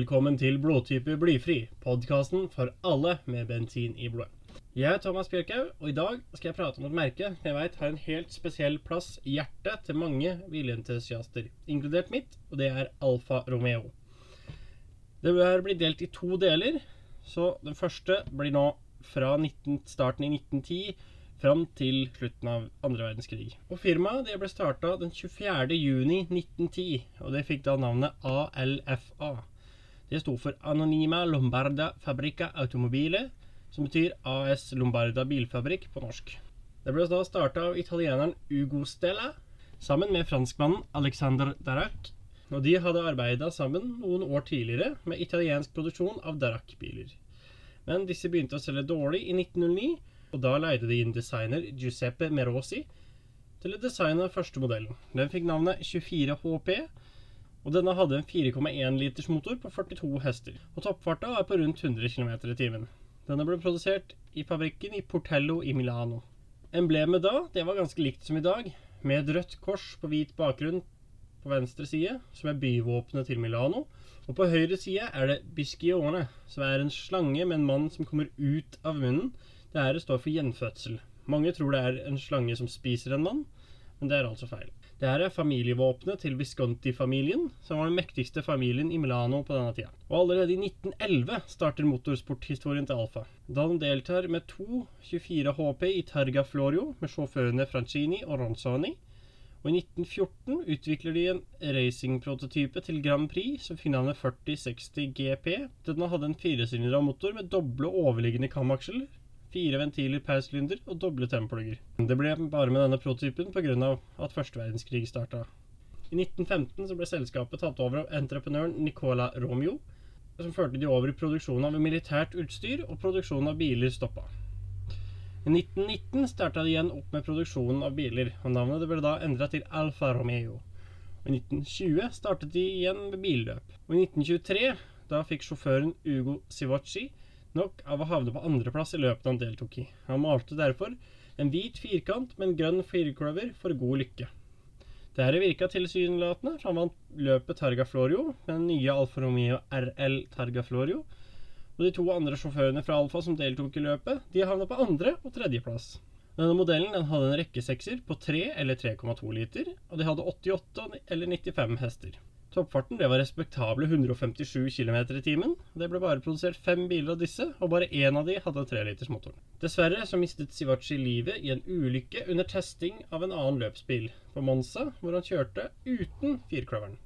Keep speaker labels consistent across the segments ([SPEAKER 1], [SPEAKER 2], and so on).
[SPEAKER 1] velkommen til Blodtype blyfri, podkasten for alle med bensin i blodet. Jeg er Thomas Bjørkhaug, og i dag skal jeg prate om et merke jeg vet har en helt spesiell plass i hjertet til mange bilentusiaster, inkludert mitt, og det er Alfa Romeo. Det bør bli delt i to deler, så den første blir nå fra 19, starten i 1910 fram til slutten av andre verdenskrig. Og Firmaet ble starta den 24. juni 1910, og det fikk da navnet ALFA. Det sto for Anonima Lombarda Fabrica Automobile, som betyr AS Lombarda Bilfabrikk på norsk. Det ble da starta av italieneren Ugo Stella sammen med franskmannen Alexander Darac. Og de hadde arbeida sammen noen år tidligere med italiensk produksjon av Darac-biler. Men disse begynte å selge dårlig i 1909, og da leide de inn designer Giuseppe Merosi til å designe første modellen. Den fikk navnet 24 HP, og denne hadde en 4,1 liters motor på 42 hester. Og toppfarta er på rundt 100 km i timen. Denne ble produsert i fabrikken i Portello i Milano. Emblemet da det var ganske likt som i dag, med et rødt kors på hvit bakgrunn på venstre side, som er byvåpenet til Milano. Og på høyre side er det Biscione, som er en slange med en mann som kommer ut av munnen. Det her står for gjenfødsel. Mange tror det er en slange som spiser en mann, men det er altså feil. Det her er familievåpenet til Visconti-familien, som var den mektigste familien i Milano på denne tida. Og allerede i 1911 starter motorsporthistorien til Alfa. Da de deltar med to 24 HP i Targa Florio med sjåførene Francini og Ronzoni. Og i 1914 utvikler de en racingprototype til Grand Prix som fikk navnet 4060 GP. Denne hadde en firesylindra motor med doble overliggende kamaksler fire ventiler per sylinder og doble templugger. Det ble bare med denne prototypen pga. at første verdenskrig starta. I 1915 så ble selskapet tatt over av entreprenøren Nicola Romeo, som førte de over i produksjonen av militært utstyr, og produksjonen av biler stoppa. I 1919 starta de igjen opp med produksjonen av biler, og navnet ble da endra til Alfa Romeo. I 1920 startet de igjen med billøp. Og i 1923 da fikk sjåføren Ugo Sivocci nok av å havne på andreplass i løpet han deltok i. Han malte derfor en hvit firkant med en grønn firkløver for god lykke. Dette virka tilsynelatende, for han vant løpet Targa Florio med den nye Alfa Romeo RL Targa Florio. Og de to andre sjåførene fra Alfa som deltok i løpet, de havna på andre- og tredjeplass. Denne modellen den hadde en rekkesekser på 3 eller 3,2 liter, og de hadde 88 eller 95 hester. Toppfarten det var respektable 157 km i timen. Det ble bare produsert fem biler av disse, og bare én av de hadde trelitersmotoren. Dessverre så mistet Sivachi livet i en ulykke under testing av en annen løpsbil på Monza, hvor han kjørte uten firkløveren.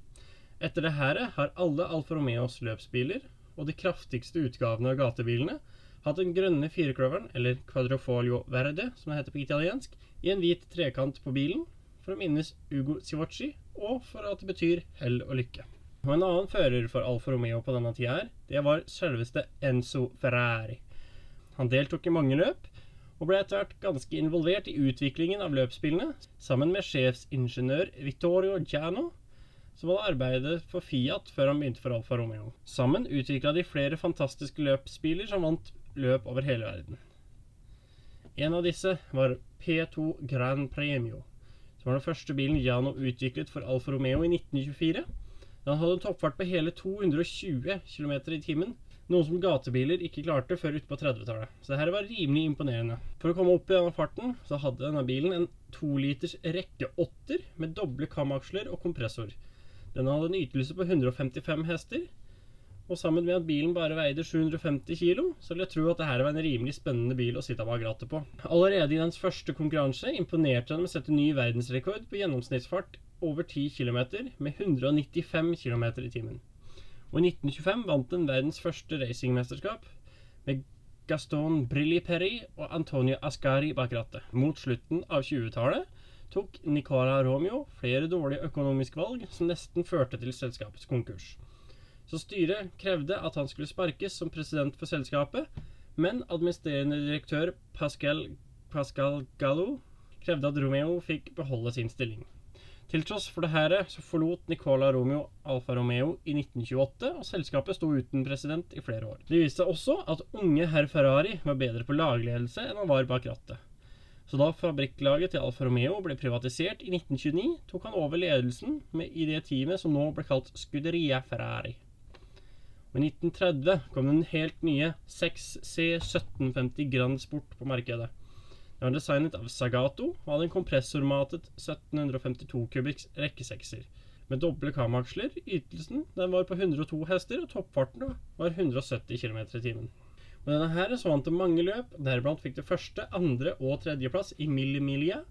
[SPEAKER 1] Etter det her har alle Alfa Romeos løpsbiler, og de kraftigste utgavene av gatebilene, hatt den grønne firkløveren, eller quadrofolio verde, som det heter på italiensk, i en hvit trekant på bilen, for å minnes Ugo Sivachi og for at det betyr hell og lykke. Og En annen fører for Alfa Romeo på denne tida her, det var selveste Enzo Ferrari. Han deltok i mange løp, og ble etter hvert ganske involvert i utviklingen av løpsspillene, sammen med sjefsingeniør Vittorio Giano, som hadde arbeidet for Fiat før han begynte for Alfa Romeo. Sammen utvikla de flere fantastiske løpsbiler som vant løp over hele verden. En av disse var P2 Gran Premio, som var den første bilen Giano utviklet for Alfa Romeo i 1924. Den hadde en toppfart på hele 220 km i timen, noe som gatebiler ikke klarte før utpå 30-tallet. Så dette var rimelig imponerende. For å komme opp i denne farten, så hadde denne bilen en toliters rekkeåtter med doble kamaksler og kompressor. Den hadde en ytelse på 155 hester, og sammen med at bilen bare veide 750 kg, så vil jeg tro at dette var en rimelig spennende bil å sitte bak rattet på. Allerede i dens første konkurranse imponerte den med å sette ny verdensrekord på gjennomsnittsfart over 10 km med 195 km i timen. Og i 1925 vant den verdens første racingmesterskap med Gaston Brilli-Perry og Antonio Ascari bak rattet. Mot slutten av 20-tallet tok Nicola Romeo flere dårlige økonomiske valg som nesten førte til selskapets konkurs. Så styret krevde at han skulle sparkes som president for selskapet, men administrerende direktør Pascal, Pascal Gallo krevde at Romeo fikk beholde sin stilling. Til tross for dette så forlot Nicola Romeo Alfa Romeo i 1928, og selskapet sto uten president i flere år. Det viste seg også at unge herr Ferrari var bedre på lagledelse enn han var bak rattet. Så da fabrikklaget til Alfa Romeo ble privatisert i 1929, tok han over ledelsen med i det teamet som nå ble kalt Scuderia Ferrari. Og I 1930 kom den helt nye 6C1750 Grand Sport på markedet. Den var designet av Sagato og hadde en kompressormatet 1752 kubikks rekkesekser. Med doble kamaksler. Ytelsen den var på 102 hester, og toppfarten var 170 km i timen. Med denne her så vant det mange løp, deriblant fikk det første, andre og tredjeplass i Millimilia.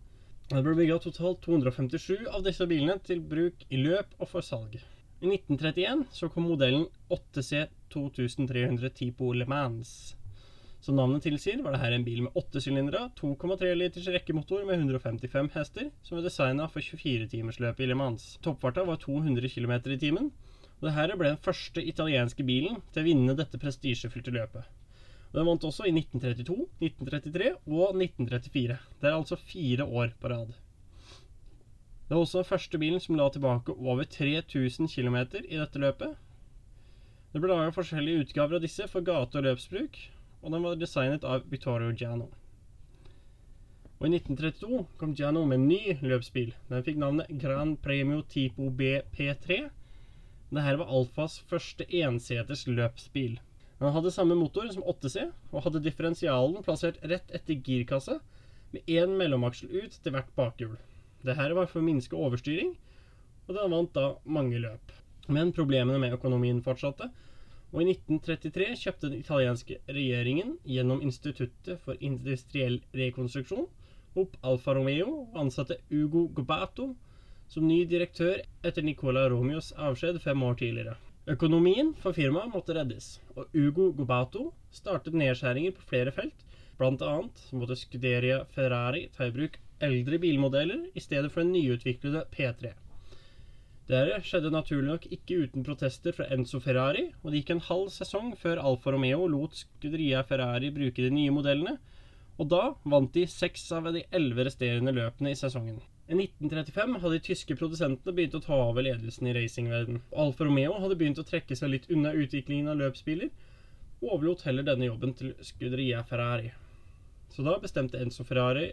[SPEAKER 1] Det ble bygga totalt 257 av disse bilene til bruk i løp og for salg. I 1931 så kom modellen 8C 2300 Tipo Le Mans. Som navnet tilsier, var dette en bil med åtte sylindere, 2,3 liters rekkemotor med 155 hester, som var designa for 24-timersløpet i Le Mans. Toppfarta var 200 km i timen, og dette ble den første italienske bilen til å vinne dette prestisjefylte løpet. Og Den vant også i 1932, 1933 og 1934. Det er altså fire år på rad. Det var også den første bilen som la tilbake over 3000 km i dette løpet. Det ble laget forskjellige utgaver av disse for gate- og løpsbruk, og den var designet av Vittorio Giano. Og I 1932 kom Giano med en ny løpsbil. Den fikk navnet Gran Premio Tipo BP3. Dette var Alfas første enseters løpsbil. Den hadde samme motor som 8C, og hadde differensialen plassert rett etter girkasse, med én mellomaksel ut til hvert bakhjul. Dette var for å minske overstyring, og den vant da mange løp. Men problemene med økonomien fortsatte, og i 1933 kjøpte den italienske regjeringen gjennom Instituttet for industriell rekonstruksjon opp Alfa Romeo og ansatte Ugo Gobato som ny direktør etter Nicola Romeos avskjed fem år tidligere. Økonomien for firmaet måtte reddes, og Ugo Gobato startet nedskjæringer på flere felt. Annet måtte Scuderia Ferrari ta i bruk eldre bilmodeller i stedet for den nyutviklede P3. Det skjedde naturlig nok ikke uten protester fra Enzo Ferrari, og det gikk en halv sesong før Alfa Romeo lot Scuderia Ferrari bruke de nye modellene, og da vant de seks av de elleve resterende løpene i sesongen. I 1935 hadde de tyske produsentene begynt å ta over ledelsen i racingverden. Alfa Romeo hadde begynt å trekke seg litt unna utviklingen av løpsbiler, og overlot heller denne jobben til Scuderia Ferrari. Så da bestemte Enzo Ferrari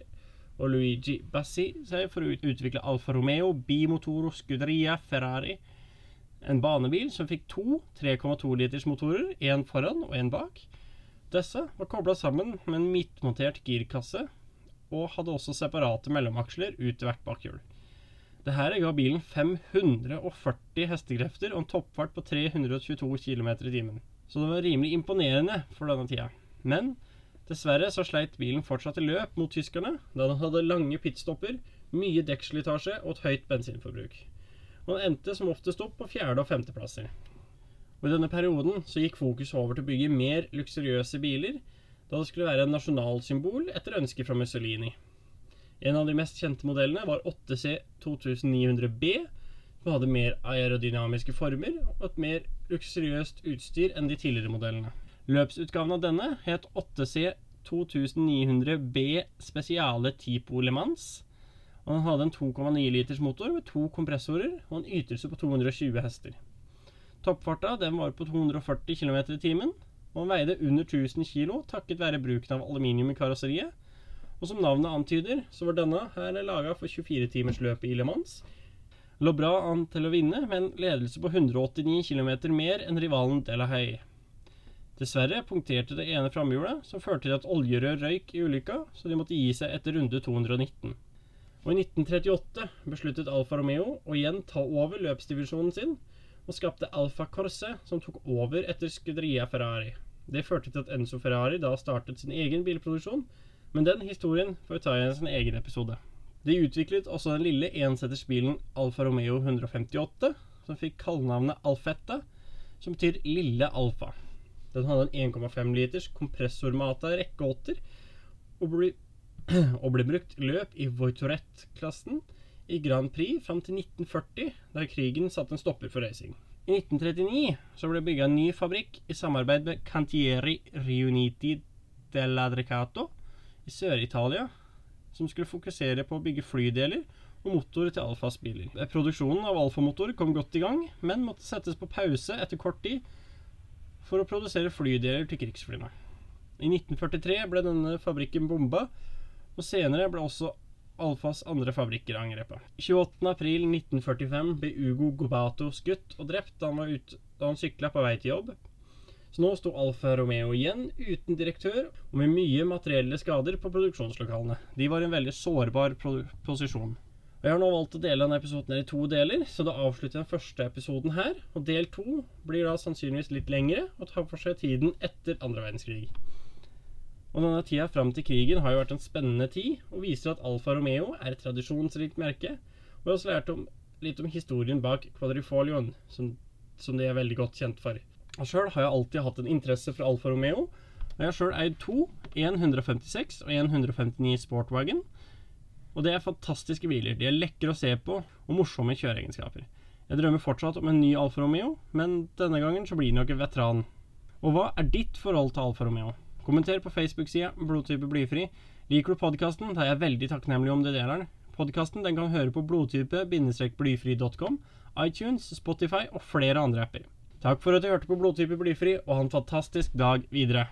[SPEAKER 1] og Luigi Bassi seg for å utvikle Alfa Romeo Bimotoro Scuderia Ferrari. En banebil som fikk to 3,2 liters motorer, én foran og én bak. Disse var kobla sammen med en midtmontert girkasse, og hadde også separate mellomaksler ut til hvert bakhjul. Dette ga bilen 540 hestekrefter og en toppfart på 322 km i timen. Så det var rimelig imponerende for denne tida. Men Dessverre så sleit bilen fortsatt i løp mot tyskerne, da den hadde lange pitstopper, mye dekkslitasje og et høyt bensinforbruk. Og den endte som oftest opp på fjerde- og femteplasser. Og I denne perioden så gikk fokuset over til å bygge mer luksuriøse biler, da det skulle være en nasjonalsymbol etter ønske fra Mussolini. En av de mest kjente modellene var 8C 2900B, som hadde mer aerodynamiske former og et mer luksuriøst utstyr enn de tidligere modellene. Løpsutgaven av denne het 8C 2900B Spesiale Tipo Le Mans. Og den hadde en 2,9 liters motor med to kompressorer og en ytelse på 220 hester. Toppfarta den var på 240 km i timen, og den veide under 1000 kg takket være bruken av aluminium i karosseriet. Og som navnet antyder, så var denne her laga for 24-timersløpet i Le Mans. Lå bra an til å vinne, med en ledelse på 189 km mer enn rivalen Delahaye. Dessverre punkterte det ene framhjulet, som førte til at oljerør røyk i ulykka, så de måtte gi seg etter runde 219. Og I 1938 besluttet Alfa Romeo å igjen ta over løpsdivisjonen sin, og skapte Alfa Corse, som tok over etter Scuderia Ferrari. Det førte til at Enzo Ferrari da startet sin egen bilproduksjon, men den historien får vi ta i sin egen episode. De utviklet også den lille ensetersbilen Alfa Romeo 158, som fikk kallenavnet Alfetta, som betyr Lille Alfa. Den hadde en 1,5 liters kompressormata rekkeåtter og og ble brukt løp i Voitourette-klassen i Grand Prix fram til 1940, da krigen satte en stopper for racing. I 1939 så ble bygga en ny fabrikk i samarbeid med Cantieri Riuniti dell'Adricato i Sør-Italia, som skulle fokusere på å bygge flydeler og motorer til Alfas biler. Produksjonen av Alfa-motor kom godt i gang, men måtte settes på pause etter kort tid for å produsere flydeler til krigsflyene. I 1943 ble denne fabrikken bomba, og senere ble også Alfas andre fabrikker angrepet. 28.4.1945 ble Ugo Gobato skutt og drept da han, var ut, da han sykla på vei til jobb. Så nå sto Alfa Romeo igjen uten direktør og med mye materielle skader på produksjonslokalene. De var i en veldig sårbar posisjon. Og Jeg har nå valgt å dele denne episoden her i to deler, så da avslutter jeg den første episoden her. Og del to blir da sannsynligvis litt lengre og tar for seg tiden etter andre verdenskrig. Og denne tida fram til krigen har jo vært en spennende tid, og viser at Alfa Romeo er et tradisjonsrikt merke. Og jeg har også lært om, litt om historien bak Quadrifolioen, som, som de er veldig godt kjent for. Og Sjøl har jeg alltid hatt en interesse for Alfa Romeo. Og jeg har sjøl eid to, en 156 og en 159 Sportwagen. Og det er fantastiske biler. De er lekre å se på og morsomme kjøreegenskaper. Jeg drømmer fortsatt om en ny Alfa Romeo, men denne gangen så blir det nok en veteran. Og hva er ditt forhold til Alfa Romeo? Kommenter på Facebook-sida Blodtype blyfri. Liker du podkasten, da er jeg veldig takknemlig om du deler den. Podkasten kan høre på blodtype-blyfri.com, iTunes, Spotify og flere andre apper. Takk for at du hørte på Blodtype blyfri, og ha en fantastisk dag videre.